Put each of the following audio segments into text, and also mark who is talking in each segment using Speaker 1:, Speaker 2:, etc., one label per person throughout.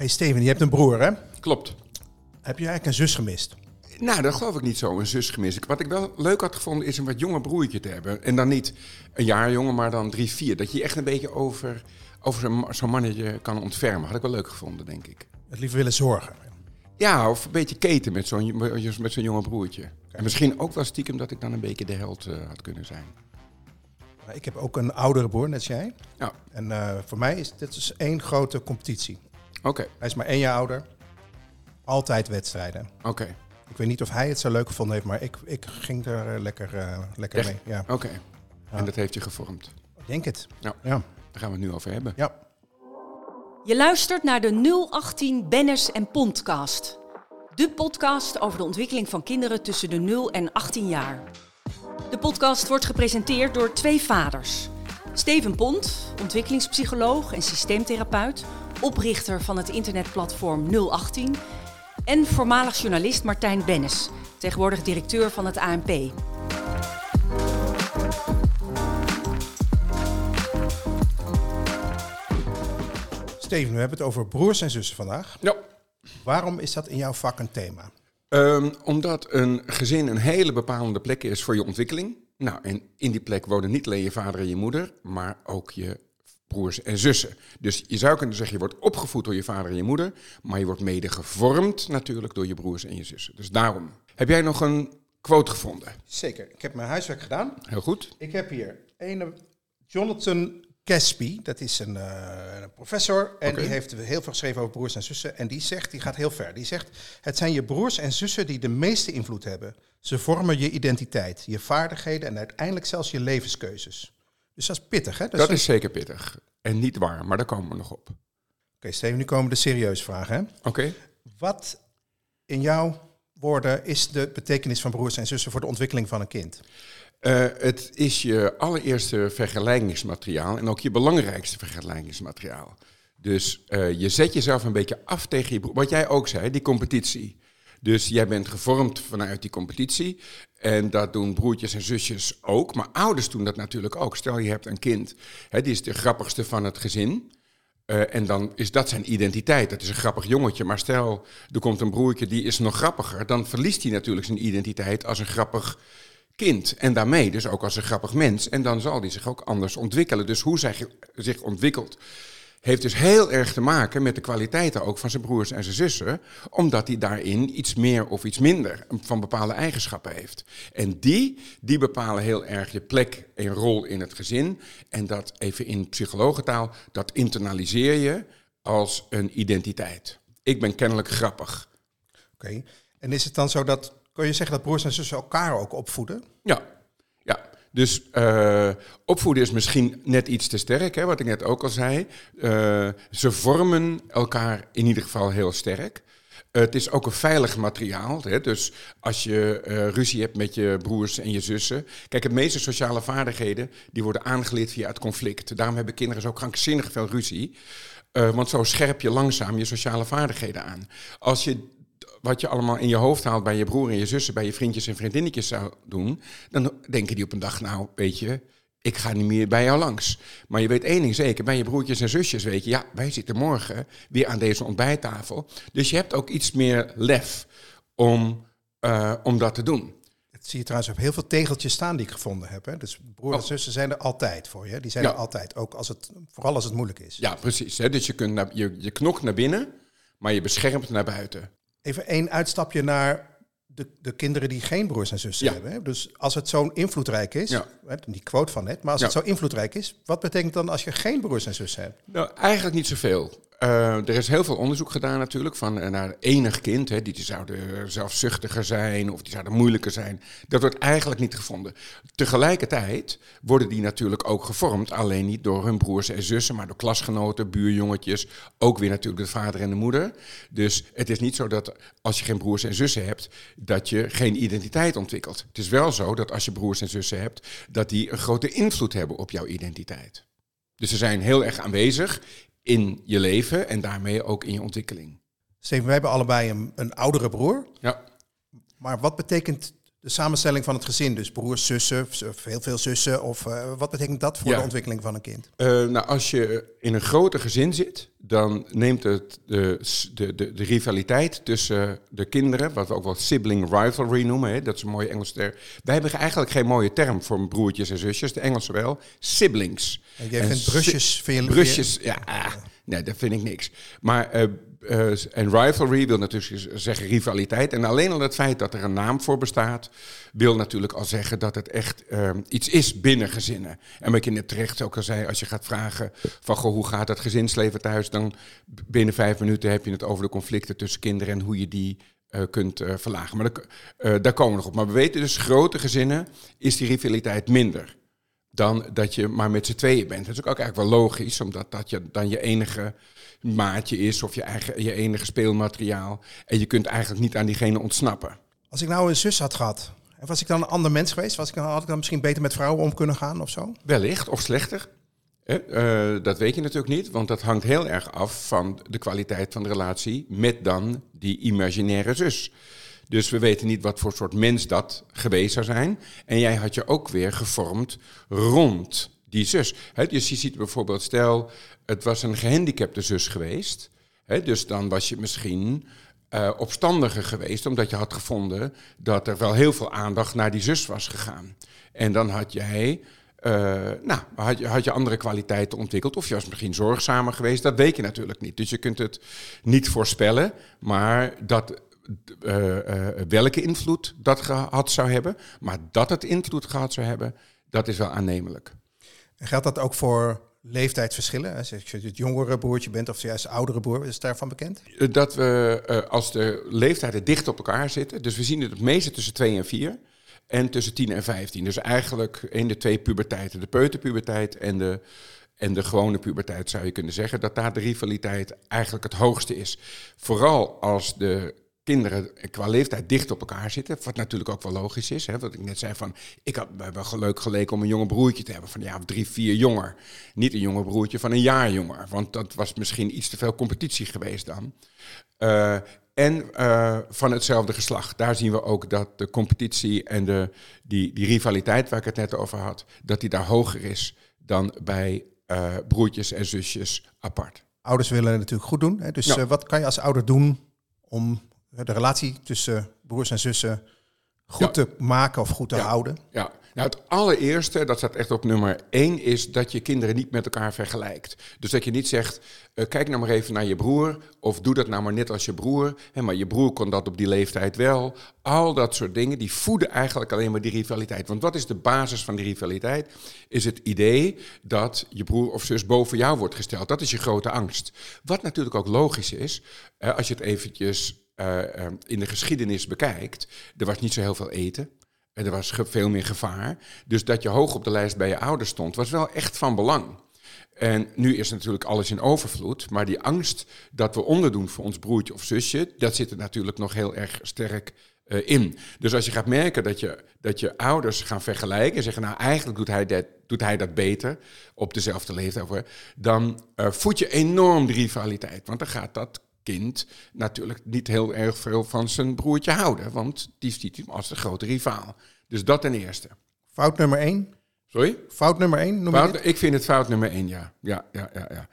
Speaker 1: Hey Steven, je hebt een broer, hè?
Speaker 2: Klopt.
Speaker 1: Heb je eigenlijk een zus gemist?
Speaker 2: Nou, dat geloof ik niet zo, een zus gemist. Wat ik wel leuk had gevonden, is een wat jonger broertje te hebben. En dan niet een jaar jonger, maar dan drie, vier. Dat je echt een beetje over, over zo'n ma- zo'n mannetje kan ontfermen. Had ik wel leuk gevonden, denk ik.
Speaker 1: Het liever willen zorgen.
Speaker 2: Ja, of een beetje keten met zo'n met zo'n jonge broertje. En misschien ook wel stiekem dat ik dan een beetje de held eh, had kunnen zijn.
Speaker 1: Ik heb ook een oudere broer, net als jij.
Speaker 2: Ja,
Speaker 1: En eh, voor mij is dit dus één grote competitie.
Speaker 2: Oké,
Speaker 1: Hij is maar één jaar ouder. Altijd wedstrijden.
Speaker 2: oké,
Speaker 1: Ik weet niet of hij het zo leuk gevonden heeft, maar ik, ik ging er eh, lekker, eh, lekker
Speaker 2: Echt?
Speaker 1: mee. Ja,
Speaker 2: oké. En dat heeft je gevormd.
Speaker 1: ik denk het.
Speaker 2: Ja.
Speaker 1: Ja.
Speaker 2: Daar gaan we het nu over hebben.
Speaker 1: ja.
Speaker 3: Je luistert naar de 018 Bennis en Pondcast. De podcast over de ontwikkeling van kinderen tussen de 0 en 18 jaar. De podcast wordt gepresenteerd door twee vaders. Steven Pont, ontwikkelingspsycholoog en systeemtherapeut, oprichter van het internetplatform 018. En voormalig journalist Martijn Bennis, tegenwoordig directeur van het ANP.
Speaker 1: Steven, we hebben het over broers en zussen vandaag.
Speaker 2: Ja.
Speaker 1: Waarom is dat in jouw vak een thema?
Speaker 2: Ehm, omdat een gezin een hele bepalende plek is voor je ontwikkeling. Nou, en in die plek wonen niet alleen je vader en je moeder, maar ook je broers en zussen. Dus je zou kunnen zeggen, je wordt opgevoed door je vader en je moeder, maar je wordt mede gevormd natuurlijk door je broers en je zussen. Dus daarom. Heb jij nog een quote gevonden?
Speaker 1: Zeker. Ik heb mijn huiswerk gedaan.
Speaker 2: Heel goed.
Speaker 1: Ik heb hier een Jonathan Caspi, dat is een, eh, professor en die heeft heel veel geschreven over broers en zussen. En die zegt, die gaat heel ver, die zegt, het zijn je broers en zussen die de meeste invloed hebben. Ze vormen je identiteit, je vaardigheden en uiteindelijk zelfs je levenskeuzes. Dus dat is pittig, hè?
Speaker 2: Dat is zeker pittig. En niet waar, maar daar komen we nog op.
Speaker 1: Oké, Steven, nu komen de serieuze vragen, hè?
Speaker 2: Oké?
Speaker 1: Wat in jouw woorden is de betekenis van broers en zussen voor de ontwikkeling van een kind?
Speaker 2: Eh, het is je allereerste vergelijkingsmateriaal en ook je belangrijkste vergelijkingsmateriaal. Dus eh, je zet jezelf een beetje af tegen je broer. Wat jij ook zei, die competitie. Dus jij bent gevormd vanuit die competitie. En dat doen broertjes en zusjes ook. Maar ouders doen dat natuurlijk ook. Stel je hebt een kind, hè, die is de grappigste van het gezin. Eh, en dan is dat zijn identiteit. Dat is een grappig jongetje. Maar stel, er komt een broertje die is nog grappiger. Dan verliest hij natuurlijk zijn identiteit als een grappig kind. En daarmee dus ook als een grappig mens. En dan zal hij zich ook anders ontwikkelen. Dus hoe zij zich ontwikkelt, heeft dus heel erg te maken met de kwaliteiten ook van zijn broers en zijn zussen. Omdat hij daarin iets meer of iets minder van bepaalde eigenschappen heeft. En die, die bepalen heel erg je plek en rol in het gezin. En dat even in psychologentaal, dat internaliseer je als een identiteit. Ik ben kennelijk grappig.
Speaker 1: Oké. En is het dan zo dat, kun je zeggen dat broers en zussen elkaar ook opvoeden?
Speaker 2: Ja, ja. Dus eh, opvoeden is misschien net iets te sterk, hè, wat ik net ook al zei. Eh, ze vormen elkaar in ieder geval heel sterk. Het is ook een veilig materiaal. Hè? Dus als je eh, ruzie hebt met je broers en je zussen. Kijk, de meeste sociale vaardigheden die worden aangeleerd via het conflict. Daarom hebben kinderen zo krankzinnig veel ruzie. Want zo scherp je langzaam je sociale vaardigheden aan. Als je wat je allemaal in je hoofd haalt bij je broer en je zussen, bij je vriendjes en vriendinnetjes zou doen, dan denken die op een dag, nou, weet je, ik ga niet meer bij jou langs. Maar je weet één ding zeker, bij je broertjes en zusjes weet je, ja, wij zitten morgen weer aan deze ontbijttafel. Dus je hebt ook iets meer lef om, eh, om dat te doen.
Speaker 1: Dat zie je trouwens op heel veel tegeltjes staan die ik gevonden heb. Hè? Dus broers en
Speaker 2: Oh.
Speaker 1: zussen zijn er altijd voor je. Die zijn
Speaker 2: Ja.
Speaker 1: er altijd, ook als het, vooral als het moeilijk is.
Speaker 2: Ja, precies. Hè? Dus je, kunt naar, je, je knokt naar binnen, maar je beschermt naar buiten.
Speaker 1: Even één uitstapje naar de, de kinderen die geen broers en zussen
Speaker 2: Ja.
Speaker 1: hebben. Hè? Dus als het zo invloedrijk is,
Speaker 2: Ja.
Speaker 1: die quote van net, maar als het zo invloedrijk is, wat betekent dan als je geen broers en zussen hebt?
Speaker 2: Nou, eigenlijk niet zoveel. Eh, er is heel veel onderzoek gedaan natuurlijk van eh, naar enig kind. Hè, die zouden zelfzuchtiger zijn of die zouden moeilijker zijn. Dat wordt eigenlijk niet gevonden. Tegelijkertijd worden die natuurlijk ook gevormd. Alleen niet door hun broers en zussen, maar door klasgenoten, buurjongetjes. Ook weer natuurlijk de vader en de moeder. Dus het is niet zo dat als je geen broers en zussen hebt, dat je geen identiteit ontwikkelt. Het is wel zo dat als je broers en zussen hebt, dat die een grote invloed hebben op jouw identiteit. Dus ze zijn heel erg aanwezig in je leven en daarmee ook in je ontwikkeling.
Speaker 1: Steven, wij hebben allebei een, een oudere broer.
Speaker 2: Ja.
Speaker 1: Maar wat betekent de samenstelling van het gezin. Dus broers, zussen, of heel veel zussen. Of eh, wat betekent dat voor
Speaker 2: Ja.
Speaker 1: de ontwikkeling van een kind?
Speaker 2: Eh, nou, als je in een groter gezin zit, dan neemt het de, de, de, de rivaliteit tussen de kinderen, wat we ook wel sibling rivalry noemen, hè, dat is een mooie Engelse term. Wij hebben eigenlijk geen mooie term voor broertjes en zusjes, de Engelsen wel, siblings.
Speaker 1: En jij
Speaker 2: En
Speaker 1: vindt brusjes... Je,
Speaker 2: Brusjes, ja, nee, dat vind ik niks. Maar, eh, en rivalry wil natuurlijk zeggen rivaliteit. En alleen al het feit dat er een naam voor bestaat, wil natuurlijk al zeggen dat het echt eh, iets is binnen gezinnen. En wat je net terecht ook al zei, als je gaat vragen van goh, hoe gaat het gezinsleven thuis, dan binnen vijf minuten heb je het over de conflicten tussen kinderen en hoe je die eh, kunt eh, verlagen. Maar eh, daar komen we nog op. Maar we weten dus, grote gezinnen is die rivaliteit minder dan dat je maar met z'n tweeën bent. Dat is ook eigenlijk wel logisch, omdat dat je dan je enige maatje is of je, eigen, je enige speelmateriaal. En je kunt eigenlijk niet aan diegene ontsnappen.
Speaker 1: Als ik nou een zus had gehad, en was ik dan een ander mens geweest? Was ik dan, had ik dan misschien beter met vrouwen om kunnen gaan of zo?
Speaker 2: Wellicht, of slechter. Eh, dat weet je natuurlijk niet, want dat hangt heel erg af van de kwaliteit van de relatie met dan die imaginaire zus. Dus we weten niet wat voor soort mens dat geweest zou zijn. En jij had je ook weer gevormd rond die zus. Dus je ziet bijvoorbeeld, stel, het was een gehandicapte zus geweest. Dus dan was je misschien eh, opstandiger geweest, omdat je had gevonden dat er wel heel veel aandacht naar die zus was gegaan. En dan had jij, eh, nou, had je, had je andere kwaliteiten ontwikkeld, of je was misschien zorgzamer geweest, dat weet je natuurlijk niet. Dus je kunt het niet voorspellen, maar dat. Eh, eh, welke invloed dat gehad zou hebben, maar dat het invloed gehad zou hebben, dat is wel aannemelijk.
Speaker 1: En geldt dat ook voor leeftijdsverschillen? Als je het jongere broertje bent of juist oudere broer, is daarvan bekend?
Speaker 2: Eh, Dat we, als de leeftijden dicht op elkaar zitten, dus we zien het het meeste tussen 2 en 4 en tussen 10 en 15. Dus eigenlijk in de twee puberteiten, de peuterpuberteit en de, en de gewone puberteit zou je kunnen zeggen, dat daar de rivaliteit eigenlijk het hoogste is. Vooral als de kinderen qua leeftijd dicht op elkaar zitten, wat natuurlijk ook wel logisch is. Hè, wat ik net zei van, ik had wel leuk geleken om een jonge broertje te hebben van ja, drie, vier jonger. Niet een jonge broertje van een jaar jonger, want dat was misschien iets te veel competitie geweest dan. Uh, en uh, van hetzelfde geslacht. Daar zien we ook dat de competitie en de, die, die rivaliteit waar ik het net over had, dat die daar hoger is dan bij uh, broertjes en zusjes apart.
Speaker 1: Ouders willen het natuurlijk goed doen. Hè? Dus
Speaker 2: Ja.
Speaker 1: wat kan je als ouder doen om de relatie tussen broers en zussen goed
Speaker 2: Ja.
Speaker 1: te maken of goed te
Speaker 2: Ja.
Speaker 1: houden?
Speaker 2: Ja, nou het allereerste, dat staat echt op nummer één, is dat je kinderen niet met elkaar vergelijkt. Dus dat je niet zegt, eh, kijk nou maar even naar je broer, of doe dat nou maar net als je broer, hè, maar je broer kon dat op die leeftijd wel. Al dat soort dingen, die voeden eigenlijk alleen maar die rivaliteit. Want wat is de basis van die rivaliteit? Is het idee dat je broer of zus boven jou wordt gesteld. Dat is je grote angst. Wat natuurlijk ook logisch is, eh, als je het eventjes eh, eh, in de geschiedenis bekijkt, er was niet zo heel veel eten. En er was veel meer gevaar. Dus dat je hoog op de lijst bij je ouders stond, was wel echt van belang. En nu is natuurlijk alles in overvloed. Maar die angst dat we onderdoen voor ons broertje of zusje, dat zit er natuurlijk nog heel erg sterk eh, in. Dus als je gaat merken dat je, dat je ouders gaan vergelijken en zeggen, nou eigenlijk doet hij dat, doet hij dat beter op dezelfde leeftijd, hoor, dan eh, voed je enorm de rivaliteit. Want dan gaat dat kind natuurlijk niet heel erg veel van zijn broertje houden, want die ziet hem als de grote rivaal. Dus dat ten eerste.
Speaker 1: Fout nummer één.
Speaker 2: Sorry?
Speaker 1: Fout nummer één, noem
Speaker 2: Fout, ik vind het fout nummer één, ja. ja, ja, ja, ja.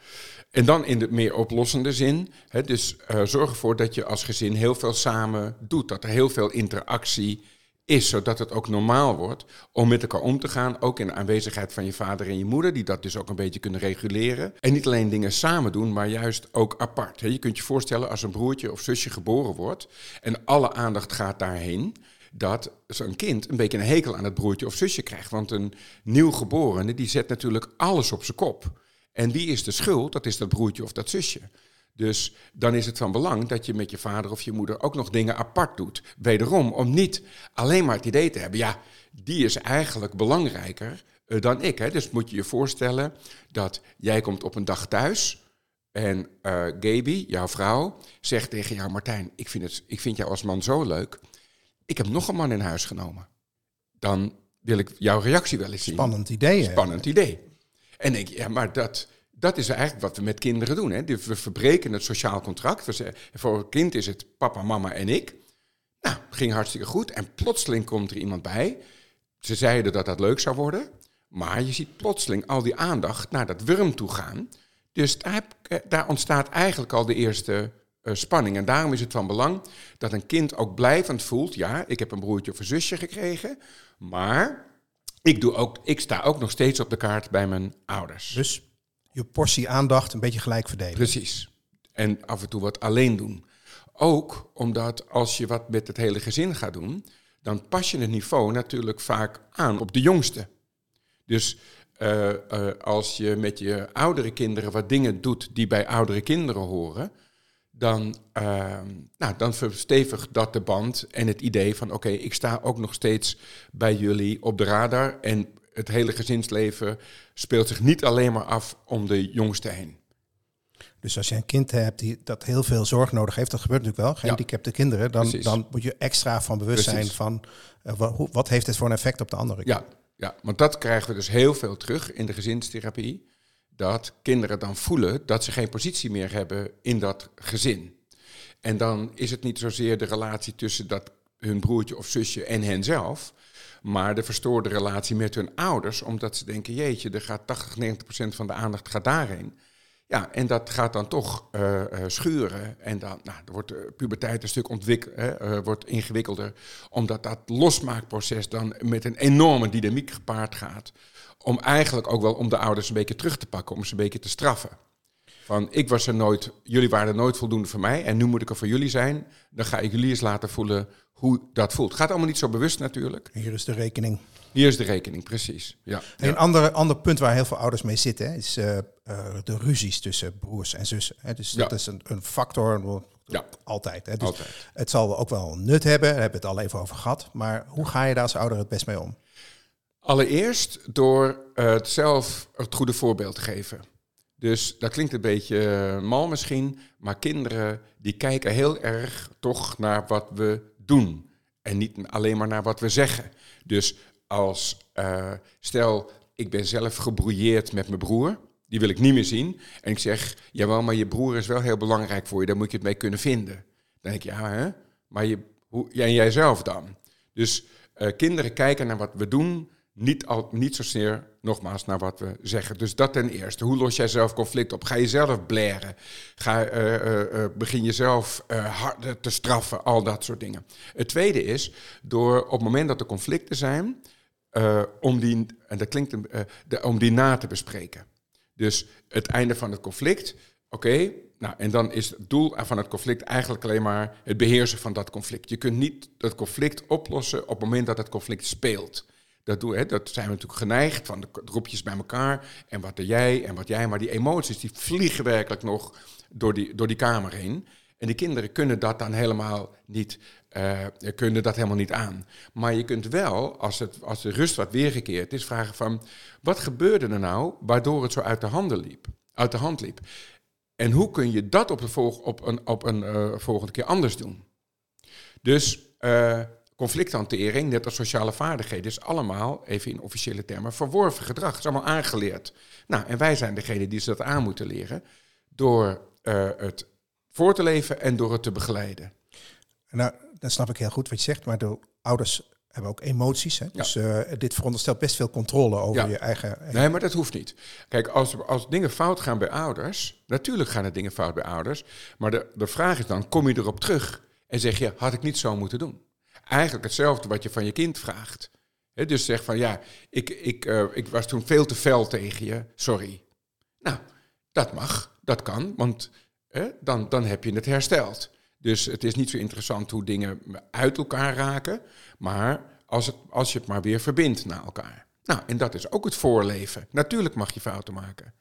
Speaker 2: En dan in de meer oplossende zin. Hè, dus eh, zorg ervoor dat je als gezin heel veel samen doet. Dat er heel veel interactie is, zodat het ook normaal wordt om met elkaar om te gaan. Ook in de aanwezigheid van je vader en je moeder, die dat dus ook een beetje kunnen reguleren. En niet alleen dingen samen doen, maar juist ook apart. Je kunt je voorstellen als een broertje of zusje geboren wordt en alle aandacht gaat daarheen dat zo'n kind een beetje een hekel aan het broertje of zusje krijgt. Want een nieuwgeborene die zet natuurlijk alles op zijn kop. En wie is de schuld? Dat is dat broertje of dat zusje. Dus dan is het van belang dat je met je vader of je moeder ook nog dingen apart doet. Wederom, om niet alleen maar het idee te hebben, ja, die is eigenlijk belangrijker eh, dan ik. Hè. Dus moet je je voorstellen dat jij komt op een dag thuis en eh Gaby, jouw vrouw, zegt tegen jou, Martijn, ik vind, het, ik vind jou als man zo leuk. Ik heb nog een man in huis genomen. Dan wil ik jouw reactie wel eens zien.
Speaker 1: Spannend idee. hè?
Speaker 2: Spannend idee. En denk je, ja, maar dat, dat is eigenlijk wat we met kinderen doen. Hè? We verbreken het sociaal contract. Voor een kind is het papa, mama en ik. Nou, ging hartstikke goed. En plotseling komt er iemand bij. Ze zeiden dat dat leuk zou worden. Maar je ziet plotseling al die aandacht naar dat wurm toe gaan. Dus daar, heb, daar ontstaat eigenlijk al de eerste uh, spanning. En daarom is het van belang dat een kind ook blijvend voelt: ja, ik heb een broertje of een zusje gekregen. Maar ik, doe ook, ik sta ook nog steeds op de kaart bij mijn ouders.
Speaker 1: Dus je portie aandacht een beetje gelijk verdelen.
Speaker 2: Precies. En af en toe wat alleen doen. Ook omdat als je wat met het hele gezin gaat doen, dan pas je het niveau natuurlijk vaak aan op de jongste. Dus uh, uh, als je met je oudere kinderen wat dingen doet die bij oudere kinderen horen, dan, uh, nou, dan verstevigt dat de band en het idee van oké, ik sta ook nog steeds bij jullie op de radar en het hele gezinsleven speelt zich niet alleen maar af om de jongste heen.
Speaker 1: Dus als je een kind hebt die dat heel veel zorg nodig heeft, dat gebeurt natuurlijk wel, gehandicapte ja. kinderen, dan, dan moet je extra van bewust Precies. zijn van uh, wat, wat heeft het voor een effect op de andere
Speaker 2: ja. Ja, want dat krijgen we dus heel veel terug in de gezinstherapie. Dat kinderen dan voelen dat ze geen positie meer hebben in dat gezin. En dan is het niet zozeer de relatie tussen dat hun broertje of zusje en henzelf, maar de verstoorde relatie met hun ouders, omdat ze denken, jeetje, er gaat 80, 90 procent van de aandacht gaat daarheen. Ja, en dat gaat dan toch uh, schuren. En dan nou, wordt de puberteit een stuk ontwik wordt ingewikkelder. Omdat dat losmaakproces dan met een enorme dynamiek gepaard gaat. Om eigenlijk ook wel om de ouders een beetje terug te pakken, om ze een beetje te straffen. Van ik was er nooit, jullie waren er nooit voldoende voor mij en nu moet ik er voor jullie zijn. Dan ga ik jullie eens laten voelen hoe dat voelt. Gaat allemaal niet zo bewust natuurlijk.
Speaker 1: Hier is de rekening.
Speaker 2: Hier is de rekening, precies. Ja.
Speaker 1: Een ander, ander punt waar heel veel ouders mee zitten, is uh, uh, de ruzies tussen broers en zussen. Hè. Dus dat is een, een factor. Ja. Altijd, hè. Dus
Speaker 2: Altijd.
Speaker 1: Het zal ook wel nut hebben, daar hebben we het al even over gehad. Maar hoe ga je daar als ouder het best mee om?
Speaker 2: Allereerst door uh, het zelf het goede voorbeeld te geven. Dus dat klinkt een beetje mal misschien, maar kinderen die kijken heel erg toch naar wat we doen. En niet alleen maar naar wat we zeggen. Dus als, uh, stel, ik ben zelf gebrouilleerd met mijn broer, die wil ik niet meer zien. En ik zeg, jawel, maar je broer is wel heel belangrijk voor je, daar moet je het mee kunnen vinden. Dan denk ik, ja, hè? maar je, hoe, en jij zelf dan? Dus uh, kinderen kijken naar wat we doen, niet, al, niet zozeer, nogmaals, naar wat we zeggen. Dus dat ten eerste. Hoe los jij zelf conflict op? Ga je zelf blaren? Ga, uh, uh, begin je zelf harder te straffen? Al dat soort dingen. Het tweede is, door op het moment dat er conflicten zijn, om, die, en dat klinkt, de, om die na te bespreken. Dus het einde van het conflict, oké, nou, en dan is het doel van het conflict eigenlijk alleen maar het beheersen van dat conflict. Je kunt niet dat conflict oplossen op het moment dat het conflict speelt. Dat, zijn we natuurlijk geneigd van de groepjes bij elkaar en wat er jij en wat jij. Maar die emoties die vliegen werkelijk nog door die, door die kamer heen. En die kinderen kunnen dat dan helemaal niet, uh, kunnen dat helemaal niet aan. Maar je kunt wel, als, het, als de rust wat weergekeerd is, vragen van... wat gebeurde er nou waardoor het zo uit de, handen liep, uit de hand liep? En hoe kun je dat op, de volg, op een, op een uh, volgende keer anders doen? Dus... Uh, conflicthantering, net als sociale vaardigheden, is allemaal, even in officiële termen, verworven gedrag. Het is allemaal aangeleerd. Nou, en wij zijn degene die ze dat aan moeten leren door uh, het voor te leven en door het te begeleiden.
Speaker 1: Nou, dat snap ik heel goed wat je zegt, maar de ouders hebben ook emoties. Hè? Dus ja. uh, dit veronderstelt best veel controle over ja. je eigen, eigen...
Speaker 2: Nee, maar dat hoeft niet. Kijk, als, als dingen fout gaan bij ouders, natuurlijk gaan er dingen fout bij ouders, maar de, de vraag is dan, kom je erop terug en zeg je, had ik niet zo moeten doen? Eigenlijk hetzelfde wat je van je kind vraagt. Dus zeg van ja, ik, ik, uh, ik was toen veel te fel tegen je, sorry. Nou, dat mag, dat kan, want dan, dan heb je het hersteld. Dus het is niet zo interessant hoe dingen uit elkaar raken, maar als, het, als je het maar weer verbindt naar elkaar. Nou, en dat is ook het voorleven. Natuurlijk mag je fouten maken.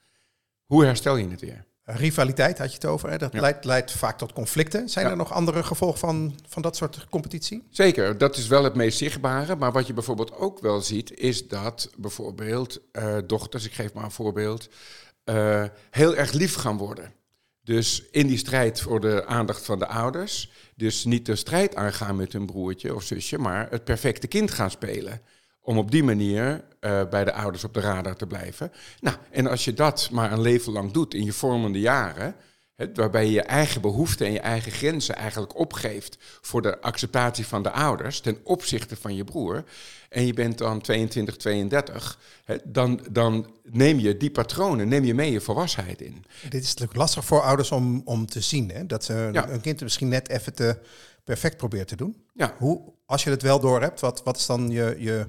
Speaker 2: Hoe herstel je het weer?
Speaker 1: Rivaliteit had je het over. Hè? Dat ja. leidt, leidt, vaak tot conflicten. Zijn ja. er nog andere gevolgen van, van dat soort competitie?
Speaker 2: Zeker, dat is wel het meest zichtbare. Maar wat je bijvoorbeeld ook wel ziet, is dat bijvoorbeeld uh, dochters, ik geef maar een voorbeeld, uh, heel erg lief gaan worden. Dus in die strijd voor de aandacht van de ouders. Dus niet de strijd aangaan met hun broertje of zusje, maar het perfecte kind gaan spelen om op die manier uh, bij de ouders op de radar te blijven. Nou, en als je dat maar een leven lang doet in je vormende jaren, waarbij je je eigen behoeften en je eigen grenzen eigenlijk opgeeft voor de acceptatie van de ouders ten opzichte van je broer. En je bent dan 22, 32, hè, dan, dan neem je die patronen, neem je mee je volwassenheid in.
Speaker 1: Dit is natuurlijk lastig voor ouders om, om te zien. Hè? Dat ze
Speaker 2: Ja.
Speaker 1: een kind misschien net even te perfect probeert te doen.
Speaker 2: Ja.
Speaker 1: Hoe, als je het wel door hebt, wat, wat is dan je, je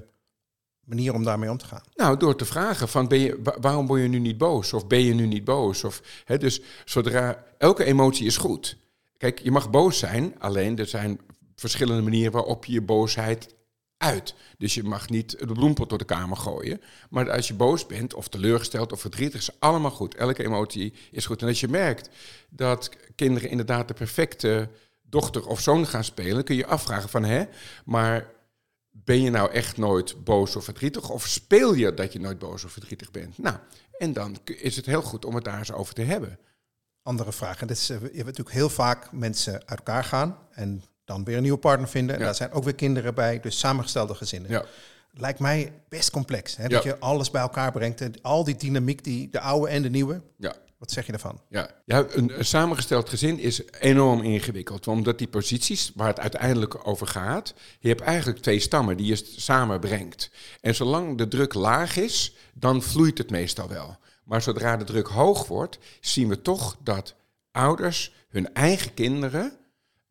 Speaker 1: manier om daarmee om te gaan?
Speaker 2: Nou, door te vragen van ben je, wa- waarom word je nu niet boos? Of ben je nu niet boos? Of, hè, dus zodra elke emotie is goed. Kijk, je mag boos zijn, alleen er zijn verschillende manieren waarop je je boosheid uit. Dus je mag niet de bloempot door de kamer gooien. Maar als je boos bent, of teleurgesteld of verdrietig, is allemaal goed. Elke emotie is goed. En als je merkt dat kinderen inderdaad de perfecte dochter of zoon gaan spelen, kun je afvragen van hè, maar ben je nou echt nooit boos of verdrietig? Of speel je dat je nooit boos of verdrietig bent? Nou, en dan is het heel goed om het daar eens over te hebben.
Speaker 1: Andere vraag. En dit is, eh, je hebt natuurlijk heel vaak mensen uit elkaar gaan en dan weer een nieuwe partner vinden. En
Speaker 2: Ja.
Speaker 1: daar zijn ook weer kinderen bij, dus samengestelde gezinnen.
Speaker 2: Ja.
Speaker 1: Lijkt mij best complex. Hè? Dat
Speaker 2: Ja.
Speaker 1: je alles bij elkaar brengt en al die dynamiek, die, de oude en de nieuwe.
Speaker 2: Ja.
Speaker 1: Wat zeg je daarvan?
Speaker 2: Ja, een, samengesteld gezin is enorm ingewikkeld. Omdat die posities waar het uiteindelijk over gaat, je hebt eigenlijk twee stammen die je samenbrengt. En zolang de druk laag is, dan vloeit het meestal wel. Maar zodra de druk hoog wordt, zien we toch dat ouders hun eigen kinderen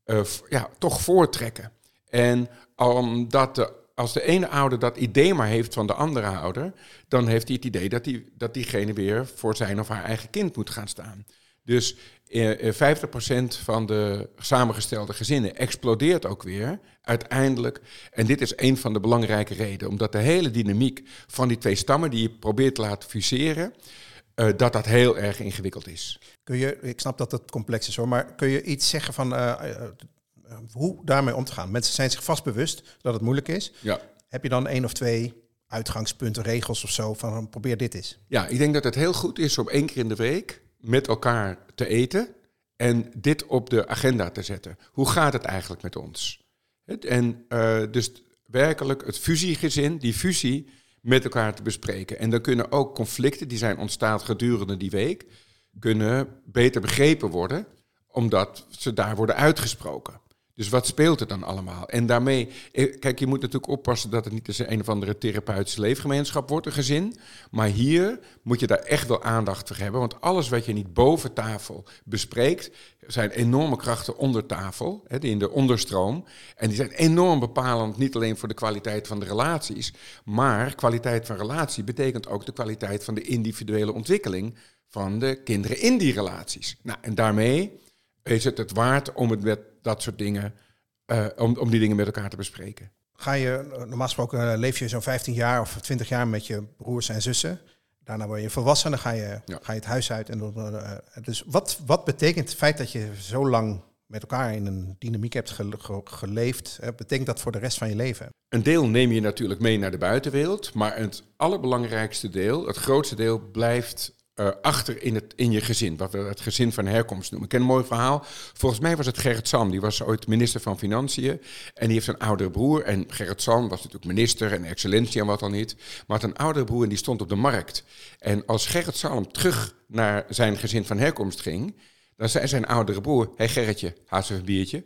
Speaker 2: eh, ja, toch voortrekken. En omdat de, als de ene ouder dat idee maar heeft van de andere ouder, dan heeft hij het idee dat, die, dat diegene weer voor zijn of haar eigen kind moet gaan staan. Dus eh, eh, 50% van de samengestelde gezinnen explodeert ook weer uiteindelijk. En dit is een van de belangrijke redenen, omdat de hele dynamiek van die twee stammen die je probeert te laten fuseren, eh, dat dat heel erg ingewikkeld is.
Speaker 1: Kun je, ik snap dat het complex is hoor, maar kun je iets zeggen van eh, eh, eh, hoe daarmee om te gaan? Mensen zijn zich vast bewust dat het moeilijk is.
Speaker 2: Ja.
Speaker 1: Heb je dan één of twee uitgangspunten, regels of zo van probeer dit eens?
Speaker 2: Ja, ik denk dat het heel goed is om één keer in de week met elkaar te eten en dit op de agenda te zetten. Hoe gaat het eigenlijk met ons? En eh, dus werkelijk het fusiegezin, die fusie met elkaar te bespreken. En dan kunnen ook conflicten die zijn ontstaan gedurende die week, kunnen beter begrepen worden, omdat ze daar worden uitgesproken. Dus wat speelt er dan allemaal? En daarmee, eh, kijk, je moet natuurlijk oppassen dat het niet eens een of andere therapeutische leefgemeenschap wordt, een gezin. Maar hier moet je daar echt wel aandacht voor hebben. Want alles wat je niet boven tafel bespreekt, zijn enorme krachten onder tafel, hè, die in de onderstroom. En die zijn enorm bepalend, niet alleen voor de kwaliteit van de relaties, maar kwaliteit van relatie betekent ook de kwaliteit van de individuele ontwikkeling van de kinderen in die relaties. Nou, en daarmee is het het waard om het met dat soort dingen, eh, om, om die dingen met elkaar te bespreken.
Speaker 1: Ga je, normaal gesproken eh, leef je zo'n 15 jaar of 20 jaar met je broers en zussen. Daarna word je volwassen, dan ga je,
Speaker 2: Ja.
Speaker 1: ga je het huis uit. En eh, dus wat, wat betekent het feit dat je zo lang met elkaar in een dynamiek hebt gele- ge- geleefd? betekent dat voor de rest van je leven?
Speaker 2: Een deel neem je natuurlijk mee naar de buitenwereld, maar het allerbelangrijkste deel, het grootste deel, blijft eh, achter in, het, in je gezin, wat we het gezin van herkomst noemen. Ik ken een mooi verhaal. Volgens mij was het Gerrit Salm, die was ooit minister van Financiën en die heeft een oudere broer. En Gerrit Salm was natuurlijk minister en excellentie en wat dan niet, maar had een oudere broer en die stond op de markt. En als Gerrit Salm terug naar zijn gezin van herkomst ging, dan zei zijn oudere broer, hé hey Gerritje, haast even een biertje.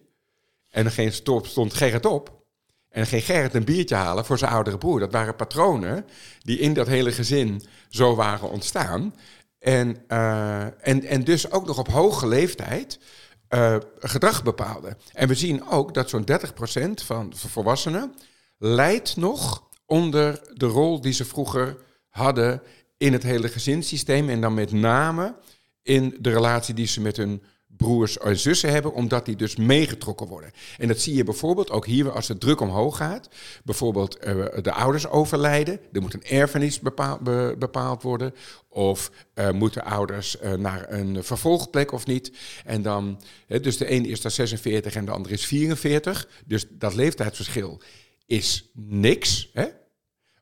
Speaker 2: En dan stond Gerrit op en ging Gerrit een biertje halen voor zijn oudere broer. Dat waren patronen die in dat hele gezin zo waren ontstaan. En, eh, en, en dus ook nog op hoge leeftijd eh, gedrag bepaalden. En we zien ook dat zo'n 30% van volwassenen leidt nog onder de rol die ze vroeger hadden in het hele gezinssysteem. En dan met name in de relatie die ze met hun broers en zussen hebben, omdat die dus meegetrokken worden. En dat zie je bijvoorbeeld ook hier als de druk omhoog gaat. Bijvoorbeeld eh, de ouders overlijden, er moet een erfenis bepaald, be- bepaald worden. Of eh, moeten ouders eh, naar een vervolgplek of niet. En dan, dus de een is dan 46 en de ander is 44. Dus dat leeftijdsverschil is niks. Hè?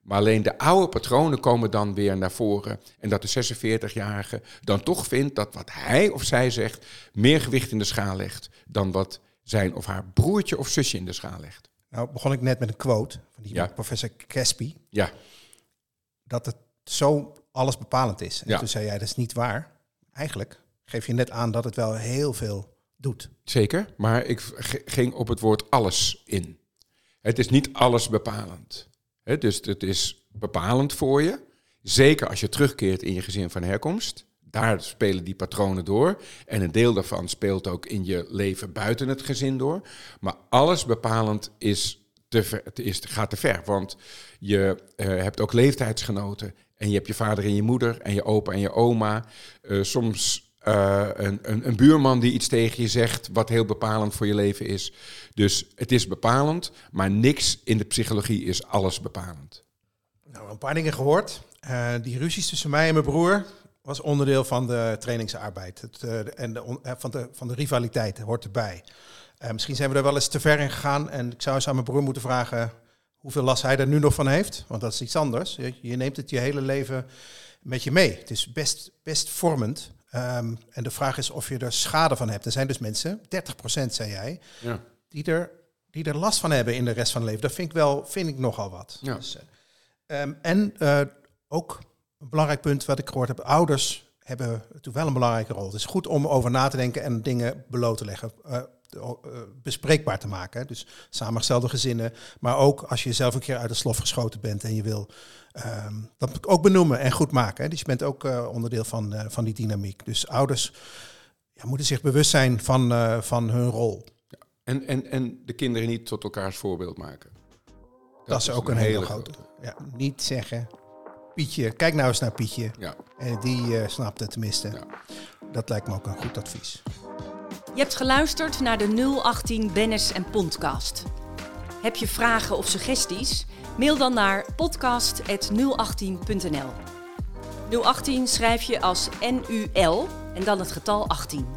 Speaker 2: Maar alleen de oude patronen komen dan weer naar voren. En dat de 46-jarige dan toch vindt dat wat hij of zij zegt meer gewicht in de schaal legt dan wat zijn of haar broertje of zusje in de schaal legt.
Speaker 1: Nou begon ik net met een quote van die
Speaker 2: Ja.
Speaker 1: professor Caspi.
Speaker 2: Ja,
Speaker 1: Dat het zo alles bepalend is. En
Speaker 2: Ja.
Speaker 1: toen zei jij, dat is niet waar. Eigenlijk geef je net aan dat het wel heel veel doet.
Speaker 2: Zeker, maar ik ging op het woord alles in. Het is niet alles bepalend. Dus het is bepalend voor je. Zeker als je terugkeert in je gezin van herkomst. Daar spelen die patronen door. En een deel daarvan speelt ook in je leven buiten het gezin door. Maar alles bepalend is te ver, is, gaat te ver. Want je eh, hebt ook leeftijdsgenoten. En je hebt je vader en je moeder en je opa en je oma. Eh, soms eh, een, een, een buurman die iets tegen je zegt wat heel bepalend voor je leven is. Dus het is bepalend, maar niks in de psychologie is alles bepalend.
Speaker 1: Nou, een paar dingen gehoord. Eh, die ruzies tussen mij en mijn broer was onderdeel van de trainingsarbeid. Het, eh, en de, van, de, van de rivaliteit hoort erbij. Misschien zijn we er wel eens te ver in gegaan. En ik zou eens aan mijn broer moeten vragen hoeveel last hij er nu nog van heeft. Want dat is iets anders. Je, je neemt het je hele leven met je mee. Het is best, best vormend. Ehm, en de vraag is of je er schade van hebt. Er zijn dus mensen, 30% zei jij,
Speaker 2: Ja.
Speaker 1: die er, die er last van hebben in de rest van het leven. Dat vind ik wel, vind ik nogal wat.
Speaker 2: Ja.
Speaker 1: Dus, eh, ehm, en eh, ook een belangrijk punt wat ik gehoord heb, ouders hebben natuurlijk wel een belangrijke rol. Het is goed om over na te denken en dingen bloot te leggen. eh, bespreekbaar te maken. hè. Dus samengestelde gezinnen. Maar ook als je zelf een keer uit de slof geschoten bent en je wil ehm, dat ook benoemen en goed maken. Hè. Dus je bent ook eh, onderdeel van, eh, van die dynamiek. Dus ouders ja, moeten zich bewust zijn van, eh, van hun rol.
Speaker 2: En, en, en de kinderen niet tot elkaars voorbeeld maken.
Speaker 1: Dat, is ook een hele grote. Ja, niet zeggen, Pietje, kijk nou eens naar Pietje.
Speaker 2: Ja.
Speaker 1: En die eh, snapt het tenminste.
Speaker 2: Ja.
Speaker 1: Dat lijkt me ook een goed advies.
Speaker 3: Je hebt geluisterd naar de 018 Bennis en Podcast. Heb je vragen of suggesties? Mail dan naar podcast.018.nl. 018 schrijf je als NUL en dan het getal 18.